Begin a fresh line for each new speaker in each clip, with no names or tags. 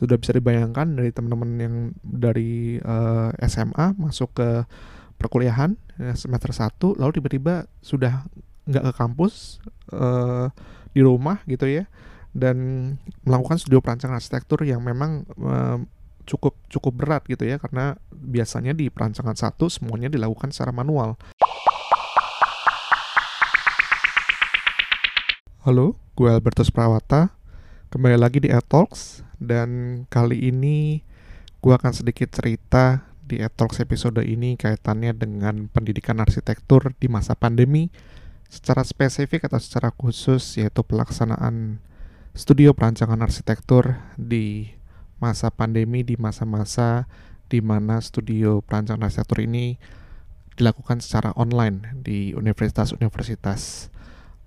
sudah bisa dibayangkan dari teman-teman yang dari uh, eh, SMA masuk ke perkuliahan ya, semester 1 lalu tiba-tiba sudah nggak ke kampus uh, di rumah gitu ya dan melakukan studio perancangan arsitektur yang memang uh, cukup cukup berat gitu ya karena biasanya di perancangan satu semuanya dilakukan secara manual. Halo, gue Albertus Prawata. Kembali lagi di Talks dan kali ini gue akan sedikit cerita di Talks episode ini kaitannya dengan pendidikan arsitektur di masa pandemi secara spesifik atau secara khusus yaitu pelaksanaan studio perancangan arsitektur di masa pandemi di masa-masa di mana studio perancangan arsitektur ini dilakukan secara online di universitas-universitas.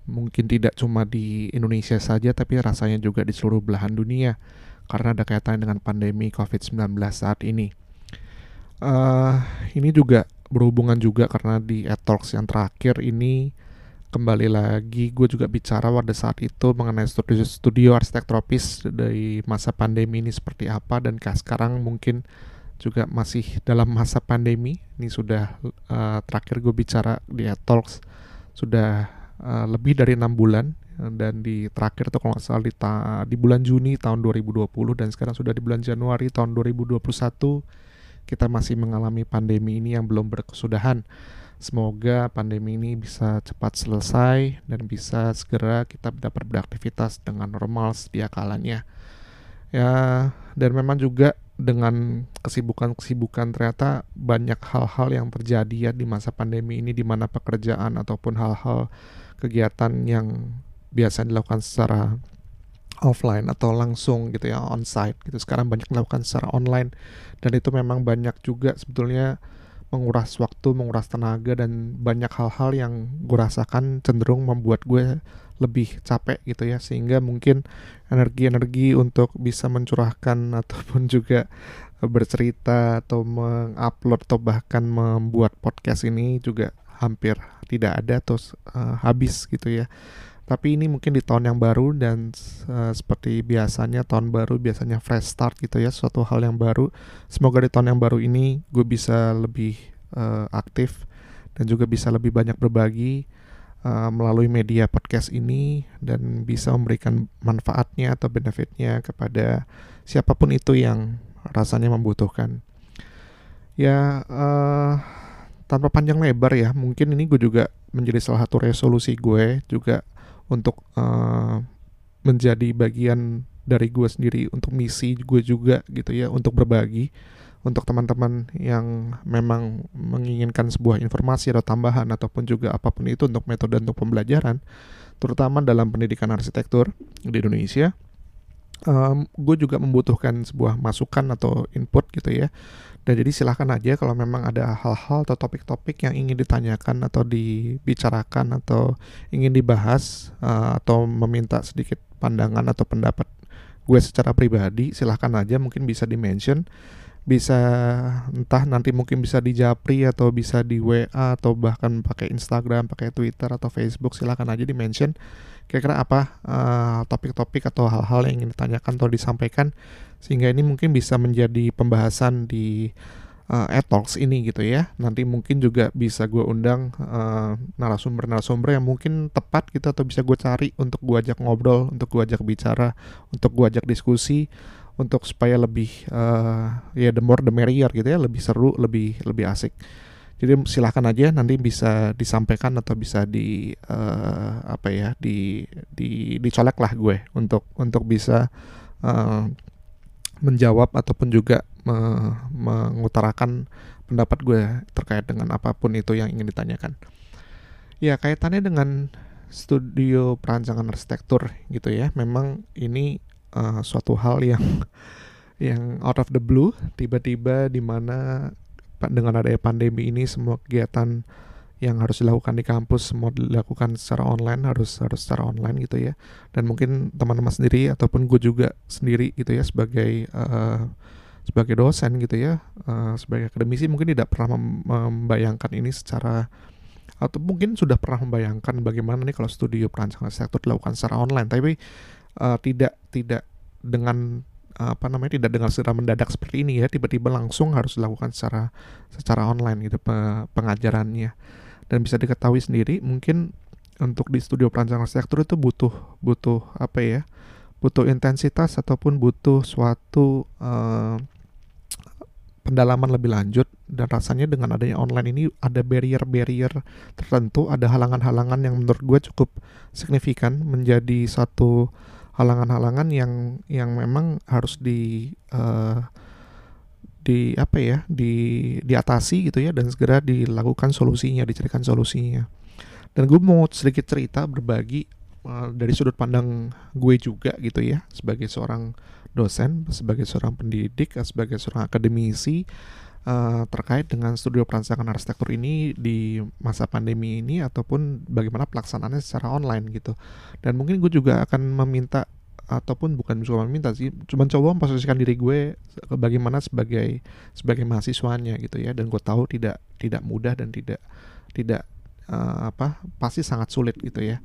Mungkin tidak cuma di Indonesia saja, tapi rasanya juga di seluruh belahan dunia karena ada kaitannya dengan pandemi COVID-19 saat ini. Uh, ini juga berhubungan juga karena di Talks yang terakhir ini kembali lagi gue juga bicara pada saat itu mengenai studio studio arsitek tropis dari masa pandemi ini seperti apa dan sekarang mungkin juga masih dalam masa pandemi ini sudah uh, terakhir gue bicara di Talks sudah uh, lebih dari enam bulan dan di terakhir itu kalau salah di, ta di bulan Juni tahun 2020 dan sekarang sudah di bulan Januari tahun 2021 kita masih mengalami pandemi ini yang belum berkesudahan Semoga pandemi ini bisa cepat selesai dan bisa segera kita dapat beraktivitas dengan normal sedia kalanya. Ya, dan memang juga dengan kesibukan-kesibukan ternyata banyak hal-hal yang terjadi ya di masa pandemi ini di mana pekerjaan ataupun hal-hal kegiatan yang biasa dilakukan secara offline atau langsung gitu ya onsite gitu. Sekarang banyak dilakukan secara online dan itu memang banyak juga sebetulnya menguras waktu, menguras tenaga dan banyak hal-hal yang gue rasakan cenderung membuat gue lebih capek gitu ya. Sehingga mungkin energi-energi untuk bisa mencurahkan ataupun juga bercerita atau mengupload atau bahkan membuat podcast ini juga hampir tidak ada atau uh, habis gitu ya tapi ini mungkin di tahun yang baru dan uh, seperti biasanya tahun baru biasanya fresh start gitu ya suatu hal yang baru. Semoga di tahun yang baru ini gue bisa lebih uh, aktif dan juga bisa lebih banyak berbagi uh, melalui media podcast ini dan bisa memberikan manfaatnya atau benefitnya kepada siapa pun itu yang rasanya membutuhkan. Ya uh, tanpa panjang lebar ya mungkin ini gue juga menjadi salah satu resolusi gue juga untuk uh, menjadi bagian dari gue sendiri untuk misi gue juga gitu ya untuk berbagi untuk teman-teman yang memang menginginkan sebuah informasi atau tambahan ataupun juga apa pun itu untuk metode untuk pembelajaran terutama dalam pendidikan arsitektur di Indonesia um, gue juga membutuhkan sebuah masukan atau input gitu ya. Dan jadi silahkan aja kalau memang ada hal-hal atau topik-topik yang ingin ditanyakan atau dibicarakan atau ingin dibahas uh, atau meminta sedikit pandangan atau pendapat gue secara pribadi silahkan aja. Mungkin bisa di mention bisa entah nanti mungkin bisa di Japri atau bisa di WA atau bahkan pakai Instagram, pakai Twitter atau Facebook silahkan aja di mention kira-kira apa uh, topik-topik atau hal-hal yang ingin ditanyakan atau disampaikan sehingga ini mungkin bisa menjadi pembahasan di uh, talks ini gitu ya. Nanti mungkin juga bisa gue undang uh, narasumber-narasumber yang mungkin tepat gitu atau bisa gue cari untuk gue ajak ngobrol untuk gue ajak bicara untuk gue ajak diskusi untuk supaya lebih uh, ya the more the merrier gitu ya lebih seru lebih lebih asik jadi silahkan aja nanti bisa disampaikan atau bisa di uh, apa ya di di dicolek lah gue untuk untuk bisa uh, menjawab ataupun juga me, mengutarakan pendapat gue terkait dengan apa pun itu yang ingin ditanyakan. Ya kaitannya dengan studio perancangan arsitektur gitu ya. Memang ini uh, suatu hal yang yang out of the blue tiba-tiba di mana dengan adanya pandemi ini semua kegiatan yang harus dilakukan di kampus semua dilakukan secara online harus harus secara online gitu ya. Dan mungkin teman-teman sendiri ataupun gue juga sendiri gitu ya sebagai uh, sebagai dosen gitu ya uh, sebagai akademisi mungkin tidak pernah membayangkan ini secara atau mungkin sudah pernah membayangkan bagaimana nih kalau studio perancangan arsitektur dilakukan secara online. Tapi uh, tidak tidak dengan apa namanya tidak dengan secara mendadak seperti ini ya tiba-tiba langsung harus dilakukan secara secara online gitu pengajarannya. Dan bisa diketahui sendiri mungkin untuk di studio perancangan arsitektur itu butuh butuh apa ya butuh intensitas ataupun butuh suatu uh, pendalaman lebih lanjut. Dan rasanya dengan adanya online ini ada barrier-barrier tertentu, ada halangan-halangan yang menurut gue cukup signifikan menjadi satu halangan-halangan yang yang memang harus di uh, di apa ya di diatasi gitu ya dan segera dilakukan solusinya, dicarikan solusinya. Dan gue mau sedikit cerita berbagi uh, dari sudut pandang gue juga gitu ya sebagai seorang dosen, sebagai seorang pendidik, sebagai seorang akademisi uh, terkait dengan studio perancangan arsitektur ini di masa pandemi ini ataupun bagaimana pelaksanaannya secara online gitu. Dan mungkin gue juga akan meminta ataupun bukan cuma meminta sih, cuma coba memposisikan diri gue bagaimana sebagai sebagai mahasiswanya gitu ya. Dan gue tahu tidak tidak mudah dan tidak tidak uh, apa pasti sangat sulit gitu ya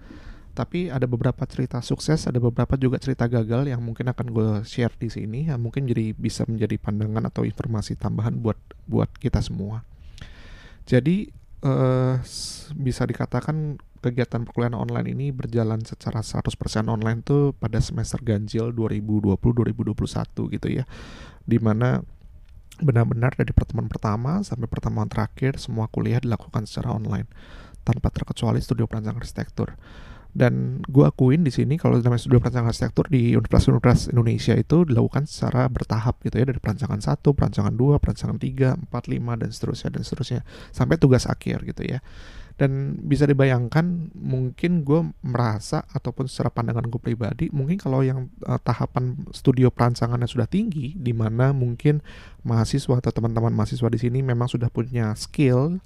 tapi ada beberapa cerita sukses, ada beberapa juga cerita gagal yang mungkin akan gue share di sini, yang mungkin jadi bisa menjadi pandangan atau informasi tambahan buat buat kita semua. Jadi uh, bisa dikatakan kegiatan perkuliahan online ini berjalan secara 100% online tuh pada semester ganjil 2020-2021 gitu ya. Di mana benar-benar dari pertemuan pertama sampai pertemuan terakhir semua kuliah dilakukan secara online tanpa terkecuali studio perancang arsitektur dan gue akuin di sini kalau namanya studi perancangan arsitektur di universitas-universitas Indonesia itu dilakukan secara bertahap gitu ya dari perancangan satu, perancangan dua, perancangan tiga, empat, lima dan seterusnya dan seterusnya sampai tugas akhir gitu ya. Dan bisa dibayangkan mungkin gue merasa ataupun secara pandangan gue pribadi mungkin kalau yang uh, tahapan studio perancangannya sudah tinggi di mana mungkin mahasiswa atau teman-teman mahasiswa di sini memang sudah punya skill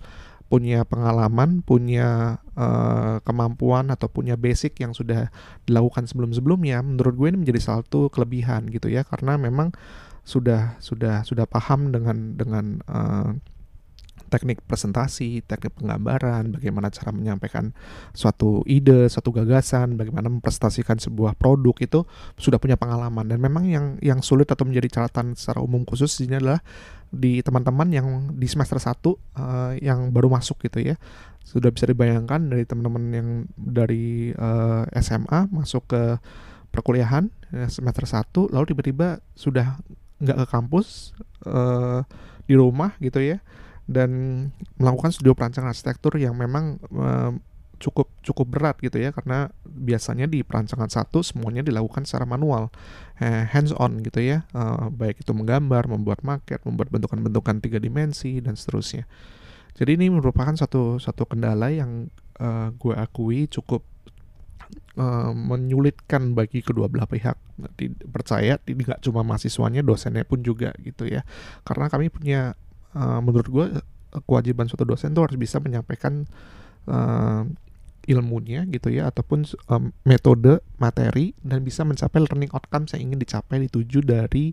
punya pengalaman, punya uh, kemampuan atau punya basic yang sudah dilakukan sebelum-sebelumnya, menurut gue ini menjadi satu kelebihan gitu ya, karena memang sudah sudah sudah paham dengan dengan uh, teknik presentasi, teknik penggambaran, bagaimana cara menyampaikan suatu ide, suatu gagasan, bagaimana mempresentasikan sebuah produk itu sudah punya pengalaman dan memang yang yang sulit atau menjadi catatan secara umum khusus ini adalah di teman-teman yang di semester 1 uh, eh, yang baru masuk gitu ya. Sudah bisa dibayangkan dari teman-teman yang dari uh, eh, SMA masuk ke perkuliahan ya, semester 1 lalu tiba-tiba sudah nggak ke kampus uh, di rumah gitu ya dan melakukan studio perancangan arsitektur yang memang uh, cukup cukup berat gitu ya karena biasanya di perancangan satu semuanya dilakukan secara manual eh, hands on gitu ya uh, baik itu menggambar membuat market membuat bentukan-bentukan tiga dimensi dan seterusnya. Jadi ini merupakan satu satu kendala yang gue akui cukup menyulitkan bagi kedua belah pihak. Percaya tidak cuma mahasiswanya dosennya pun juga gitu ya. Karena kami punya uh, menurut gue kewajiban suatu dosen itu harus bisa menyampaikan uh, ilmunya gitu ya ataupun um, metode materi dan bisa mencapai learning outcome yang ingin dicapai dituju dari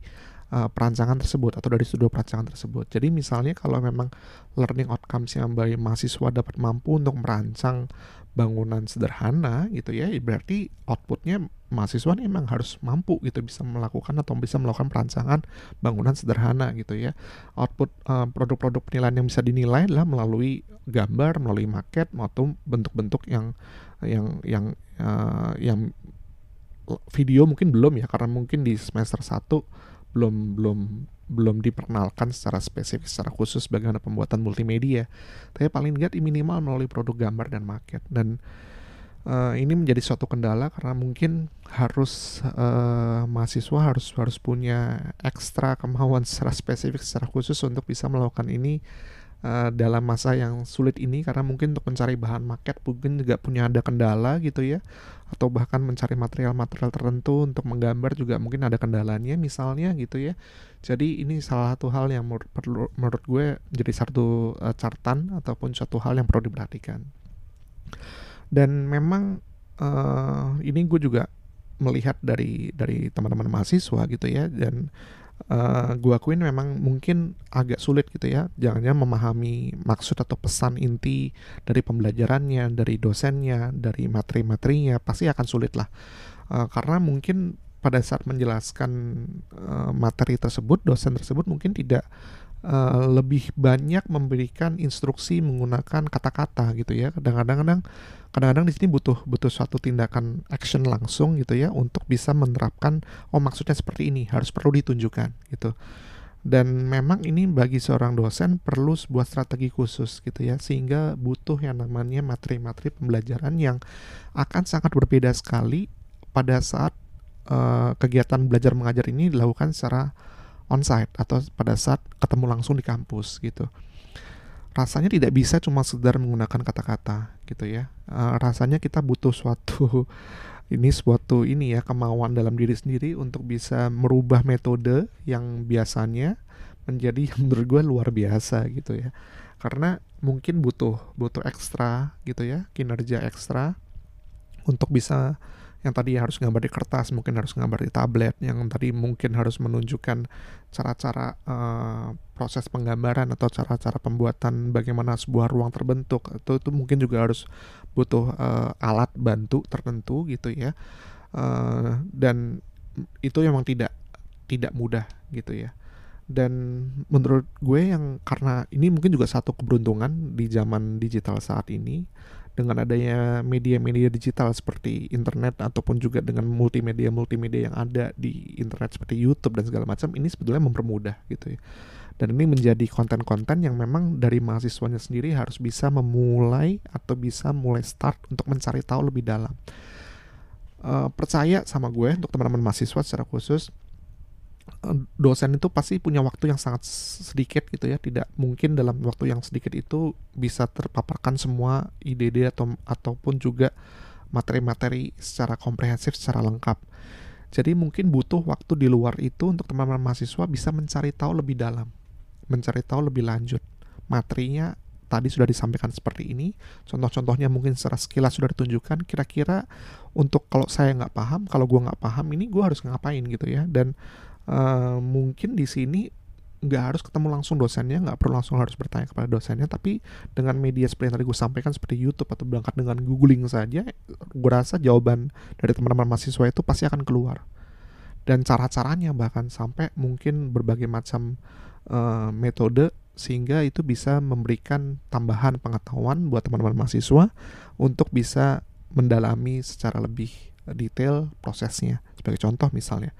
uh, perancangan tersebut atau dari studi perancangan tersebut. Jadi misalnya kalau memang learning outcomes yang bagi mahasiswa dapat mampu untuk merancang bangunan sederhana gitu ya berarti outputnya mahasiswa ini memang harus mampu gitu bisa melakukan atau bisa melakukan perancangan bangunan sederhana gitu ya. Output uh, produk-produk penilaian yang bisa dinilai adalah melalui gambar melalui maket maupun bentuk-bentuk yang yang yang uh, yang video mungkin belum ya karena mungkin di semester 1 belum belum belum diperkenalkan secara spesifik secara khusus bagaimana pembuatan multimedia. Tapi paling tidak minimal melalui produk gambar dan market. Dan uh, ini menjadi suatu kendala karena mungkin harus uh, mahasiswa harus harus punya ekstra kemauan secara spesifik secara khusus untuk bisa melakukan ini uh, dalam masa yang sulit ini karena mungkin untuk mencari bahan market mungkin juga punya ada kendala gitu ya. Atau bahkan mencari material-material tertentu untuk menggambar juga mungkin ada kendalanya misalnya gitu ya. Jadi ini salah satu hal yang perlu, menurut gue jadi satu uh, catatan ataupun suatu hal yang perlu diperhatikan. Dan memang uh, ini gue juga melihat dari dari teman-teman mahasiswa gitu ya. Dan uh, gue akuin memang mungkin agak sulit gitu ya jangan memahami maksud atau pesan inti dari pembelajarannya dari dosennya dari materi-materinya pasti akan sulit lah. Uh, karena mungkin pada saat menjelaskan uh, materi tersebut dosen tersebut mungkin tidak uh, lebih banyak memberikan instruksi menggunakan kata-kata gitu ya. Kadang-kadang kadang-kadang di sini butuh butuh suatu tindakan action langsung gitu ya untuk bisa menerapkan oh maksudnya seperti ini harus perlu ditunjukkan gitu. Dan memang ini bagi seorang dosen perlu sebuah strategi khusus gitu ya sehingga butuh yang namanya materi-materi pembelajaran yang akan sangat berbeda sekali pada saat uh, kegiatan belajar mengajar ini dilakukan secara onsite atau pada saat ketemu langsung di kampus gitu. Rasanya tidak bisa cuma sekedar menggunakan kata-kata gitu ya. Uh, rasanya kita butuh suatu ini suatu ini ya kemauan dalam diri sendiri untuk bisa merubah metode yang biasanya menjadi yang menurut gue luar biasa gitu ya. Karena mungkin butuh butuh ekstra gitu ya, kinerja ekstra untuk bisa yang tadi harus gambar di kertas mungkin harus gambar di tablet yang tadi mungkin harus menunjukkan cara-cara uh, proses penggambaran atau cara-cara pembuatan bagaimana sebuah ruang terbentuk. Itu itu mungkin juga harus butuh uh, alat bantu tertentu gitu ya. Uh, dan itu memang tidak tidak mudah gitu ya. Dan menurut gue yang karena ini mungkin juga satu keberuntungan di zaman digital saat ini dengan adanya media-media digital seperti internet ataupun juga dengan multimedia-multimedia yang ada di internet seperti YouTube dan segala macam ini sebetulnya mempermudah gitu ya. Dan ini menjadi konten-konten yang memang dari mahasiswanya sendiri harus bisa memulai atau bisa mulai start untuk mencari tahu lebih dalam. Uh, percaya sama gue untuk teman-teman mahasiswa secara khusus dosen itu pasti punya waktu yang sangat sedikit gitu ya. Tidak mungkin dalam waktu yang sedikit itu bisa terpaparkan semua ide-ide atau ataupun juga materi-materi secara komprehensif secara lengkap. Jadi mungkin butuh waktu di luar itu untuk teman-teman mahasiswa bisa mencari tahu lebih dalam mencari tahu lebih lanjut. Materinya tadi sudah disampaikan seperti ini contoh-contohnya mungkin secara sekilas sudah ditunjukkan. Kira-kira untuk kalau saya nggak paham kalau gue nggak paham ini gue harus ngapain gitu ya? Dan uh, mungkin di sini nggak harus ketemu langsung dosennya, nggak perlu langsung harus bertanya kepada dosennya, tapi dengan media seperti yang tadi gue sampaikan seperti YouTube atau berangkat dengan googling saja, gue rasa jawaban dari teman-teman mahasiswa itu pasti akan keluar. Dan cara-caranya bahkan sampai mungkin berbagai macam uh, metode sehingga itu bisa memberikan tambahan pengetahuan buat teman-teman mahasiswa untuk bisa mendalami secara lebih detail prosesnya. Sebagai contoh misalnya,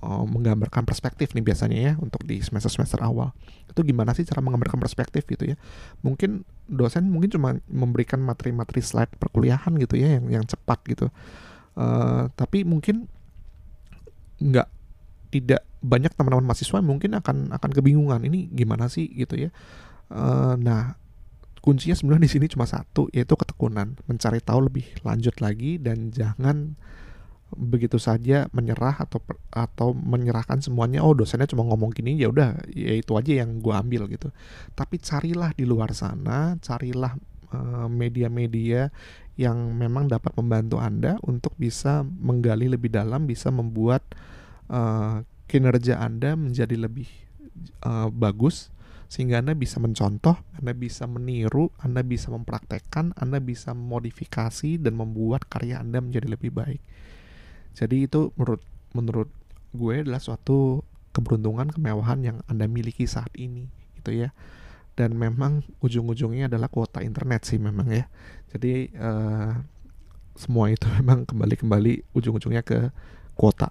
uh, menggambarkan perspektif nih biasanya ya untuk di semester-semester awal. Itu gimana sih cara menggambarkan perspektif gitu ya? Mungkin dosen mungkin cuma memberikan materi-materi slide perkuliahan gitu ya yang yang cepat gitu. Uh, tapi mungkin nggak tidak banyak teman-teman mahasiswa mungkin akan akan kebingungan ini gimana sih gitu ya. Uh, nah kuncinya sebenarnya di sini cuma satu yaitu ketekunan mencari tahu lebih lanjut lagi dan jangan begitu saja menyerah atau atau menyerahkan semuanya oh dosennya cuma ngomong gini ya udah ya itu aja yang gue ambil gitu. Tapi carilah di luar sana carilah eh, media-media yang memang dapat membantu anda untuk bisa menggali lebih dalam bisa membuat uh, kinerja anda menjadi lebih uh, bagus sehingga anda bisa mencontoh anda bisa meniru anda bisa mempraktekkan anda bisa modifikasi dan membuat karya anda menjadi lebih baik jadi itu menurut menurut gue adalah suatu keberuntungan kemewahan yang anda miliki saat ini gitu ya. Dan memang ujung-ujungnya adalah kuota internet sih memang ya. Jadi uh, semua itu memang kembali-kembali ujung-ujungnya ke kuota.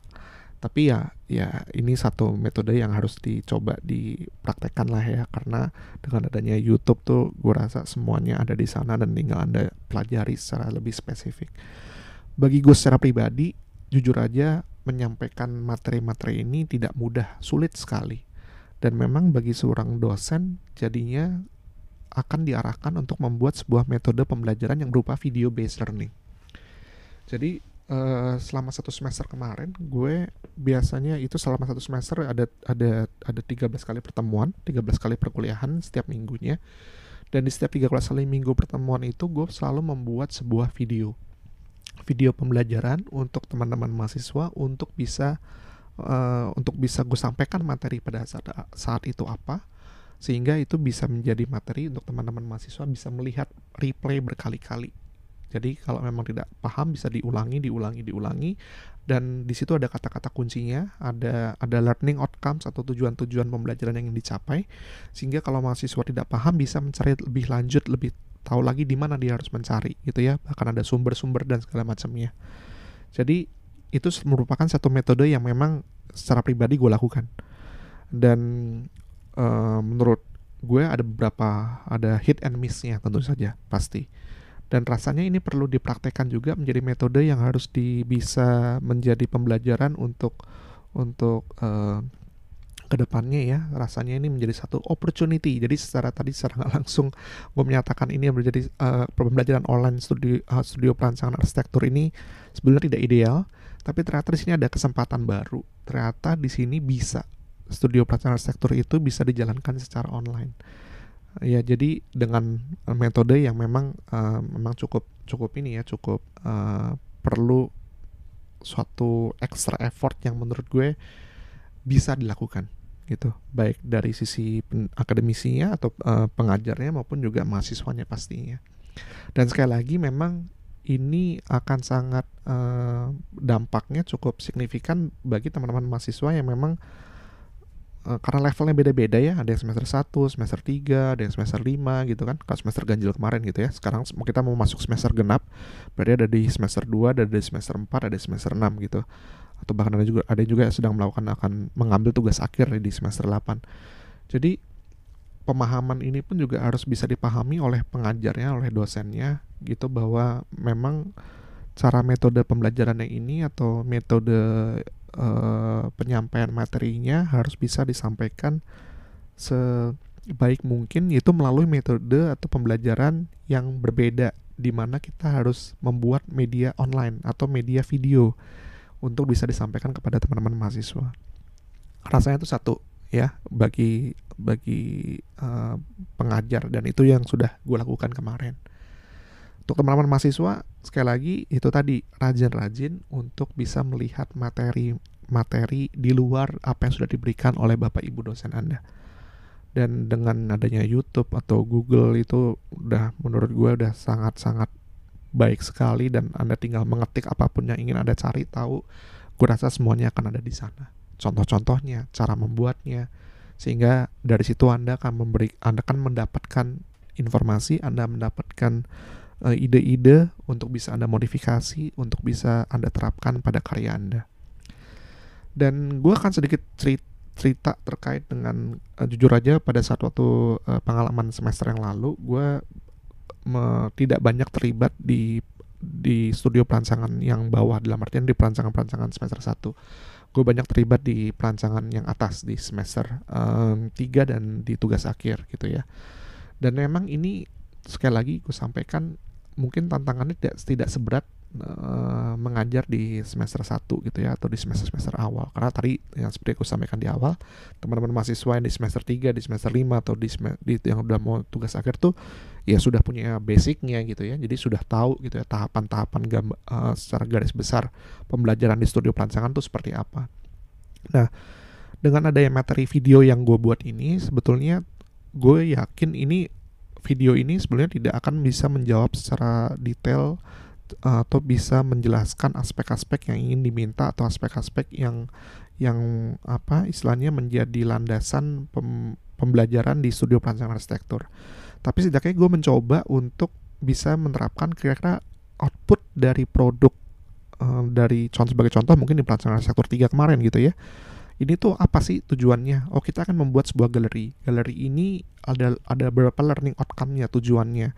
Tapi ya ya ini satu metode yang harus dicoba dipraktekkan lah ya. Karena dengan adanya YouTube tuh gue rasa semuanya ada di sana dan tinggal anda pelajari secara lebih spesifik. Bagi gue secara pribadi jujur aja menyampaikan materi-materi ini tidak mudah, sulit sekali. Dan memang bagi seorang dosen jadinya akan diarahkan untuk membuat sebuah metode pembelajaran yang berupa video based learning. Jadi uh, selama satu semester kemarin gue biasanya itu selama satu semester ada ada ada 13 kali pertemuan, 13 kali perkuliahan setiap minggunya. Dan di setiap 13 kali minggu pertemuan itu gue selalu membuat sebuah video video pembelajaran untuk teman-teman mahasiswa untuk bisa uh, untuk bisa gue sampaikan materi pada saat saat itu apa sehingga itu bisa menjadi materi untuk teman-teman mahasiswa bisa melihat replay berkali-kali. Jadi kalau memang tidak paham bisa diulangi, diulangi, diulangi dan di situ ada kata-kata kuncinya, ada ada learning outcomes atau tujuan-tujuan pembelajaran yang ingin dicapai, sehingga kalau mahasiswa tidak paham bisa mencari lebih lanjut, lebih tahu lagi di mana dia harus mencari gitu ya, bahkan ada sumber-sumber dan segala macamnya. Jadi itu merupakan satu metode yang memang secara pribadi gue lakukan. Dan uh, menurut gue ada beberapa ada hit and missnya tentu saja pasti. Dan rasanya ini perlu dipraktekkan juga menjadi metode yang harus di, bisa menjadi pembelajaran untuk untuk uh, ke depannya ya rasanya ini menjadi satu opportunity. Jadi secara tadi secara nggak langsung gue menyatakan ini menjadi uh, pembelajaran online studio uh, studio perancangan arsitektur ini sebenarnya tidak ideal tapi ternyata di sini ada kesempatan baru. Ternyata di sini bisa studio perancangan arsitektur itu bisa dijalankan secara online. Ya jadi dengan metode yang memang uh, memang cukup cukup ini ya cukup uh, perlu suatu extra effort yang menurut gue bisa dilakukan gitu. Baik dari sisi akademisinya atau uh, pengajarnya maupun juga mahasiswanya pastinya. Dan sekali lagi memang ini akan sangat uh, dampaknya cukup signifikan bagi teman-teman mahasiswa yang memang uh, karena levelnya beda-beda ya. Ada yang semester 1, semester 3, ada yang semester 5 gitu kan. Kalau semester ganjil kemarin gitu ya. Sekarang kita mau masuk semester genap berarti ada di semester 2, ada di semester 4, ada di semester 6 gitu atau bahkan ada juga ada juga yang sedang melakukan akan mengambil tugas akhir di semester 8. Jadi pemahaman ini pun juga harus bisa dipahami oleh pengajarnya, oleh dosennya gitu bahwa memang cara metode pembelajarannya ini atau metode uh, penyampaian materinya harus bisa disampaikan sebaik mungkin yaitu melalui metode atau pembelajaran yang berbeda di mana kita harus membuat media online atau media video untuk bisa disampaikan kepada teman-teman mahasiswa. Rasanya itu satu ya bagi bagi uh, pengajar dan itu yang sudah gue lakukan kemarin. Untuk teman-teman mahasiswa sekali lagi itu tadi rajin-rajin untuk bisa melihat materi-materi di luar apa yang sudah diberikan oleh bapak ibu dosen anda. Dan dengan adanya YouTube atau Google itu udah menurut gue udah sangat-sangat baik sekali dan Anda tinggal mengetik apa pun yang ingin Anda cari tahu, gue rasa semuanya akan ada di sana. Contoh-contohnya, cara membuatnya, sehingga dari situ Anda akan memberi, Anda akan mendapatkan informasi, Anda mendapatkan uh, ide-ide untuk bisa Anda modifikasi, untuk bisa Anda terapkan pada karya Anda. Dan gue akan sedikit cerita cerita terkait dengan uh, jujur aja pada saat waktu uh, pengalaman semester yang lalu gue me, tidak banyak terlibat di di studio perancangan yang bawah dalam artian di perancangan-perancangan semester 1 gue banyak terlibat di perancangan yang atas di semester um, 3 dan di tugas akhir gitu ya. Dan memang ini sekali lagi gue sampaikan mungkin tantangannya tidak tidak seberat uh, mengajar di semester 1 gitu ya atau di semester-semester awal. Karena tadi yang seperti aku sampaikan di awal teman-teman mahasiswa yang di semester 3 di semester 5 atau di, di yang udah mau tugas akhir tuh ya sudah punya basicnya gitu ya. Jadi sudah tahu gitu ya tahapan-tahapan uh, secara garis besar pembelajaran di studio perancangan tuh seperti apa. Nah dengan adanya materi video yang gue buat ini sebetulnya gue yakin ini video ini sebenarnya tidak akan bisa menjawab secara detail atau bisa menjelaskan aspek-aspek yang ingin diminta atau aspek-aspek yang yang apa istilahnya menjadi landasan pem, pembelajaran di studio perancangan arsitektur. Tapi setidaknya gue mencoba untuk bisa menerapkan kira-kira output dari produk uh, dari contoh sebagai contoh mungkin di perancangan arsitektur 3 kemarin gitu ya. Ini tuh apa sih tujuannya? Oh kita akan membuat sebuah galeri. Galeri ini ada ada beberapa learning outcome-nya tujuannya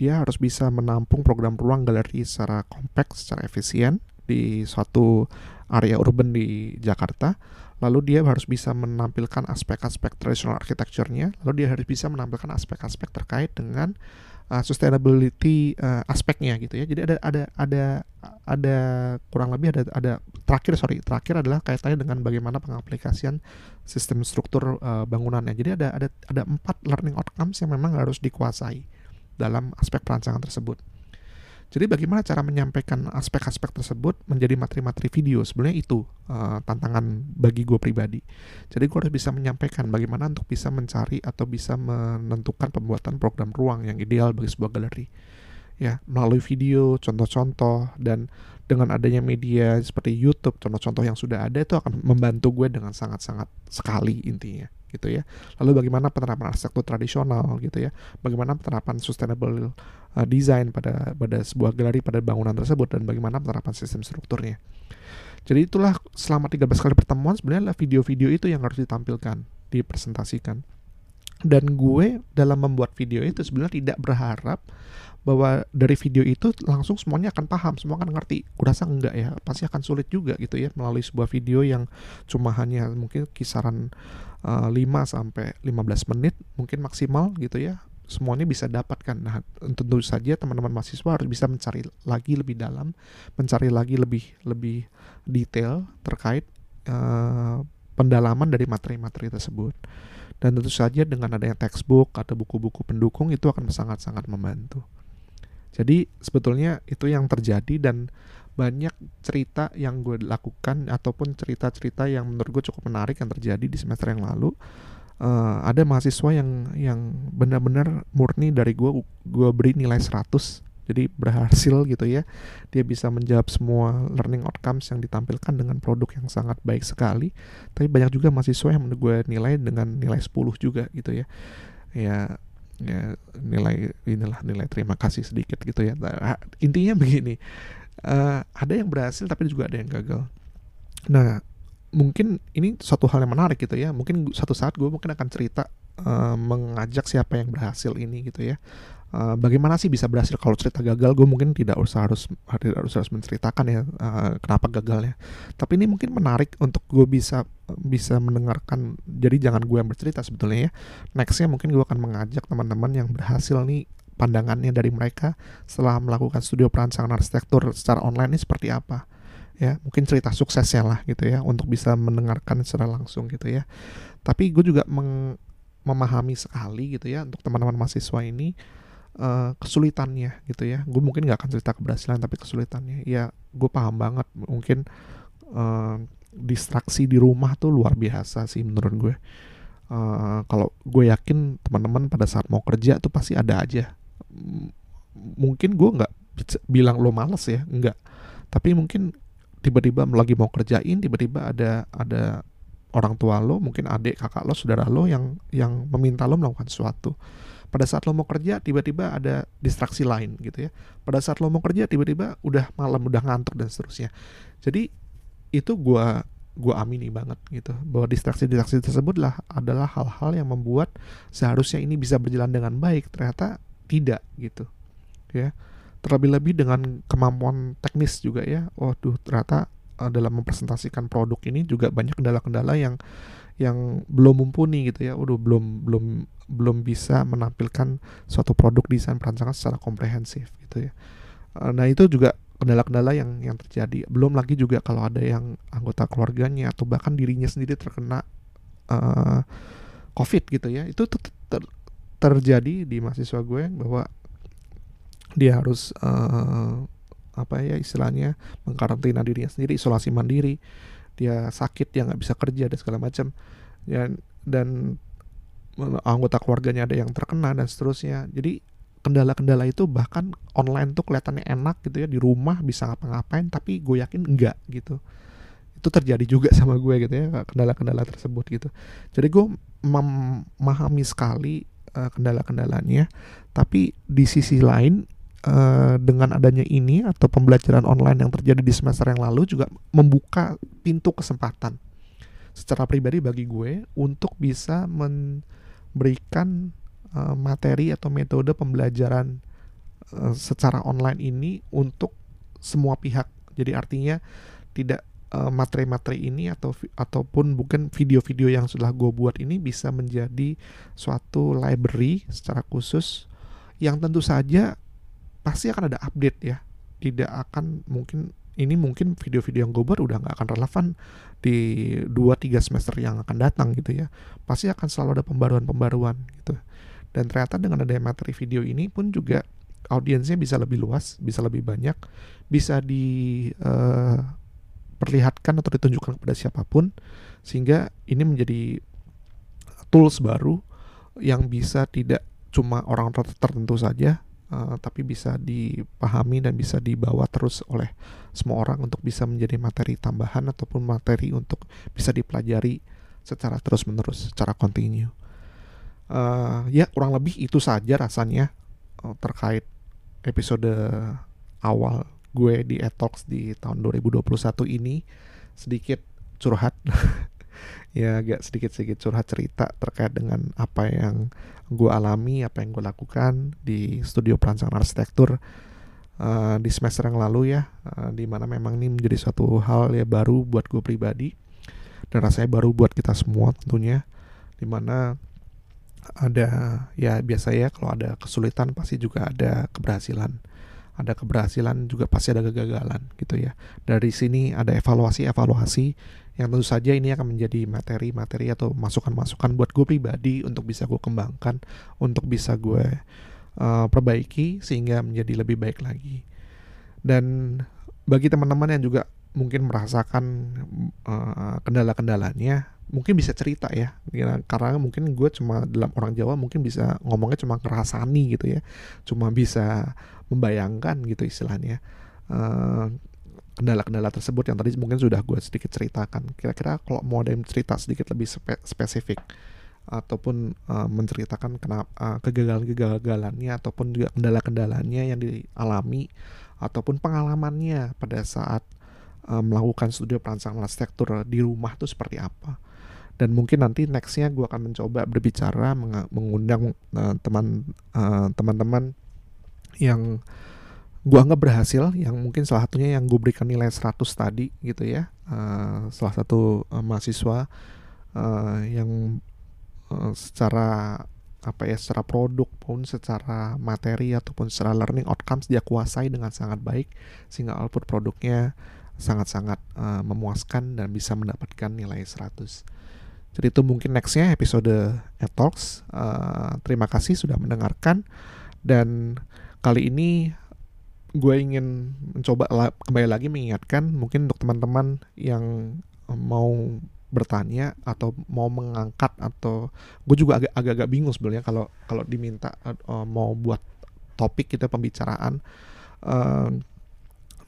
dia harus bisa menampung program ruang galeri secara kompak, secara efisien di suatu area urban di Jakarta. Lalu dia harus bisa menampilkan aspek-aspek tradisional architecture-nya, lalu dia harus bisa menampilkan aspek-aspek terkait dengan uh, sustainability uh, aspeknya gitu ya. Jadi ada ada ada ada kurang lebih ada ada terakhir sorry terakhir adalah kaitannya dengan bagaimana pengaplikasian sistem struktur uh, bangunannya. Jadi ada ada ada empat learning outcomes yang memang harus dikuasai dalam aspek perancangan tersebut. Jadi bagaimana cara menyampaikan aspek-aspek tersebut menjadi materi-materi video sebenarnya itu uh, tantangan bagi gue pribadi. Jadi gue harus bisa menyampaikan bagaimana untuk bisa mencari atau bisa menentukan pembuatan program ruang yang ideal bagi sebuah galeri. Ya melalui video contoh-contoh dan dengan adanya media seperti YouTube contoh-contoh yang sudah ada itu akan membantu gue dengan sangat-sangat sekali intinya gitu ya. Lalu bagaimana penerapan arsitektur tradisional gitu ya. Bagaimana penerapan sustainable uh, design pada pada sebuah galeri pada bangunan tersebut dan bagaimana penerapan sistem strukturnya. Jadi itulah selama 13 kali pertemuan sebenarnya video-video itu yang harus ditampilkan dipresentasikan dan gue dalam membuat video itu sebenarnya tidak berharap bahwa dari video itu langsung semuanya akan paham, semua akan ngerti. Kurasa enggak ya, pasti akan sulit juga gitu ya melalui sebuah video yang cuma hanya mungkin kisaran uh, eh, 5 sampai 15 menit mungkin maksimal gitu ya. Semuanya bisa dapatkan. Nah, tentu saja teman-teman mahasiswa harus bisa mencari lagi lebih dalam, mencari lagi lebih lebih detail terkait uh, pendalaman dari materi-materi tersebut. Dan tentu saja dengan adanya textbook atau buku-buku pendukung itu akan sangat-sangat membantu. Jadi sebetulnya itu yang terjadi dan banyak cerita yang gue lakukan ataupun cerita-cerita yang menurut gue cukup menarik yang terjadi di semester yang lalu. Uh, ada mahasiswa yang yang benar-benar murni dari gue gue beri nilai 100 jadi berhasil gitu ya. Dia bisa menjawab semua learning outcomes yang ditampilkan dengan produk yang sangat baik sekali. Tapi banyak juga mahasiswa yang menurut gue nilai dengan nilai 10 juga gitu ya. Ya ya nilai inilah nilai terima kasih sedikit gitu ya. Nah, intinya begini uh, ada yang berhasil tapi juga ada yang gagal. Nah mungkin ini suatu hal yang menarik gitu ya. Mungkin suatu saat gue mungkin akan cerita uh, mengajak siapa yang berhasil ini gitu ya uh, bagaimana sih bisa berhasil? Kalau cerita gagal gue mungkin tidak usah harus tidak harus harus menceritakan ya uh, kenapa gagalnya. Tapi ini mungkin menarik untuk gue bisa bisa mendengarkan. Jadi jangan gue yang bercerita sebetulnya ya. Nextnya mungkin gue akan mengajak teman-teman yang berhasil nih pandangannya dari mereka setelah melakukan studio perancangan arsitektur secara online ini seperti apa. Ya mungkin cerita suksesnya lah gitu ya untuk bisa mendengarkan secara langsung gitu ya. Tapi gue juga meng memahami sekali gitu ya untuk teman-teman mahasiswa ini uh, kesulitannya gitu ya. Gue mungkin nggak akan cerita keberhasilan tapi kesulitannya. Ya gue paham banget. Mungkin uh, distraksi di rumah tuh luar biasa sih menurut gue. Uh, kalau gue yakin teman-teman pada saat mau kerja tuh pasti ada aja. Mungkin gue nggak bilang lo males ya nggak. Tapi mungkin tiba-tiba lagi mau kerjain tiba-tiba ada ada orang tua lo mungkin adik kakak lo saudara lo yang yang meminta lo melakukan sesuatu pada saat lo mau kerja tiba-tiba ada distraksi lain gitu ya. Pada saat lo mau kerja tiba-tiba udah malam udah ngantuk dan seterusnya. Jadi itu gue gue amini banget gitu. Bahwa distraksi-distraksi tersebut lah adalah hal-hal yang membuat seharusnya ini bisa berjalan dengan baik. Ternyata tidak gitu ya. Terlebih-lebih dengan kemampuan teknis juga ya. Waduh ternyata uh, dalam mempresentasikan produk ini juga banyak kendala-kendala yang yang belum mumpuni gitu ya, udah belum belum belum bisa menampilkan suatu produk desain perancangan secara komprehensif gitu ya. Eh, nah itu juga kendala-kendala yang yang terjadi. Belum lagi juga kalau ada yang anggota keluarganya atau bahkan dirinya sendiri terkena uh, COVID gitu ya, itu ter ter terjadi di mahasiswa gue bahwa dia harus uh, apa ya istilahnya mengkarantina dirinya sendiri, isolasi mandiri dia sakit dia nggak bisa kerja dan segala macam. Dan dan anggota keluarganya ada yang terkena dan seterusnya. Jadi kendala-kendala itu bahkan online tuh kelihatannya enak gitu ya di rumah bisa ngapa-ngapain tapi gue yakin enggak gitu. Itu terjadi juga sama gue gitu ya kendala-kendala tersebut gitu. Jadi gue memahami sekali uh, kendala-kendalanya tapi di sisi lain uh, dengan adanya ini atau pembelajaran online yang terjadi di semester yang lalu juga membuka pintu kesempatan secara pribadi bagi gue untuk bisa memberikan uh, materi atau metode pembelajaran uh, secara online ini untuk semua pihak. Jadi artinya tidak materi-materi ini atau ataupun bukan video-video yang sudah gue buat ini bisa menjadi suatu library secara khusus yang tentu saja pasti akan ada update ya. Tidak akan mungkin ini mungkin video-video yang buat udah nggak akan relevan di 2-3 semester yang akan datang gitu ya. Pasti akan selalu ada pembaruan-pembaruan gitu. Dan ternyata dengan adanya materi video ini pun juga audiensnya bisa lebih luas bisa lebih banyak bisa diperlihatkan uh, atau ditunjukkan kepada siapa pun sehingga ini menjadi tools baru yang bisa tidak cuma orang tertentu saja uh, tapi bisa dipahami dan bisa dibawa terus oleh semua orang untuk bisa menjadi materi tambahan ataupun materi untuk bisa dipelajari secara terus menerus, secara kontinu. Uh, ya kurang lebih itu saja rasanya uh, terkait episode awal gue di Etox di tahun 2021 ini sedikit curhat ya agak sedikit-sedikit curhat cerita terkait dengan apa yang gue alami, apa yang gue lakukan di studio perancangan arsitektur uh, di semester yang lalu ya, uh, di mana memang ini menjadi suatu hal ya baru buat gue pribadi dan rasanya baru buat kita semua tentunya, di mana ada ya biasa ya kalau ada kesulitan pasti juga ada keberhasilan ada keberhasilan juga pasti ada kegagalan gitu ya. Dari sini ada evaluasi-evaluasi yang tentu saja ini akan menjadi materi-materi atau masukan-masukan buat gue pribadi untuk bisa gue kembangkan, untuk bisa gue uh, perbaiki sehingga menjadi lebih baik lagi. Dan bagi teman-teman yang juga mungkin merasakan uh, kendala-kendalanya mungkin bisa cerita ya. Karena mungkin gue cuma dalam orang Jawa mungkin bisa ngomongnya cuma ngerasani gitu ya. Cuma bisa membayangkan gitu istilahnya. Kendala kendala-kendala tersebut yang tadi mungkin sudah gue sedikit ceritakan. Kira-kira kalau mau ada yang cerita sedikit lebih spe spesifik ataupun uh, menceritakan kenapa uh, kegagalan-kegagalannya ataupun juga kendala-kendalanya yang dialami ataupun pengalamannya pada saat uh, melakukan studio perancangan arsitektur di rumah itu seperti apa. Dan mungkin nanti nextnya gue akan mencoba berbicara mengundang uh, teman uh, teman-teman yang gue anggap berhasil yang mungkin salah satunya yang gue berikan nilai 100 tadi gitu ya. Uh, salah satu uh, mahasiswa uh, yang uh, secara apa ya secara produk pun secara materi ataupun secara learning outcomes dia kuasai dengan sangat baik sehingga output produknya sangat-sangat uh, memuaskan dan bisa mendapatkan nilai 100 jadi itu mungkin nextnya episode Talks. Uh, terima kasih sudah mendengarkan. Dan kali ini gue ingin mencoba la kembali lagi mengingatkan mungkin untuk teman-teman yang mau bertanya atau mau mengangkat atau gue juga agak agak bingung sebenarnya kalau kalau diminta uh, mau buat topik kita gitu, pembicaraan. Uh,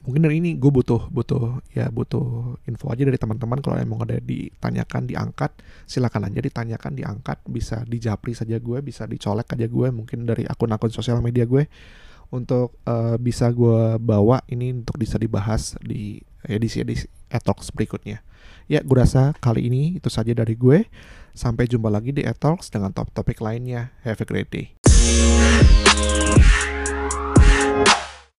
mungkin dari ini gue butuh butuh ya butuh info aja dari teman-teman. Kalau emang ada ditanyakan diangkat silakan aja ditanyakan diangkat. Bisa dijapri saja gue bisa dicolek aja gue mungkin dari akun-akun sosial media gue untuk uh, bisa gue bawa ini untuk bisa dibahas di edisi-edisi Etox berikutnya. Ya, gue rasa kali ini itu saja dari gue. Sampai jumpa lagi di Etox dengan top topik lainnya. Have a great day.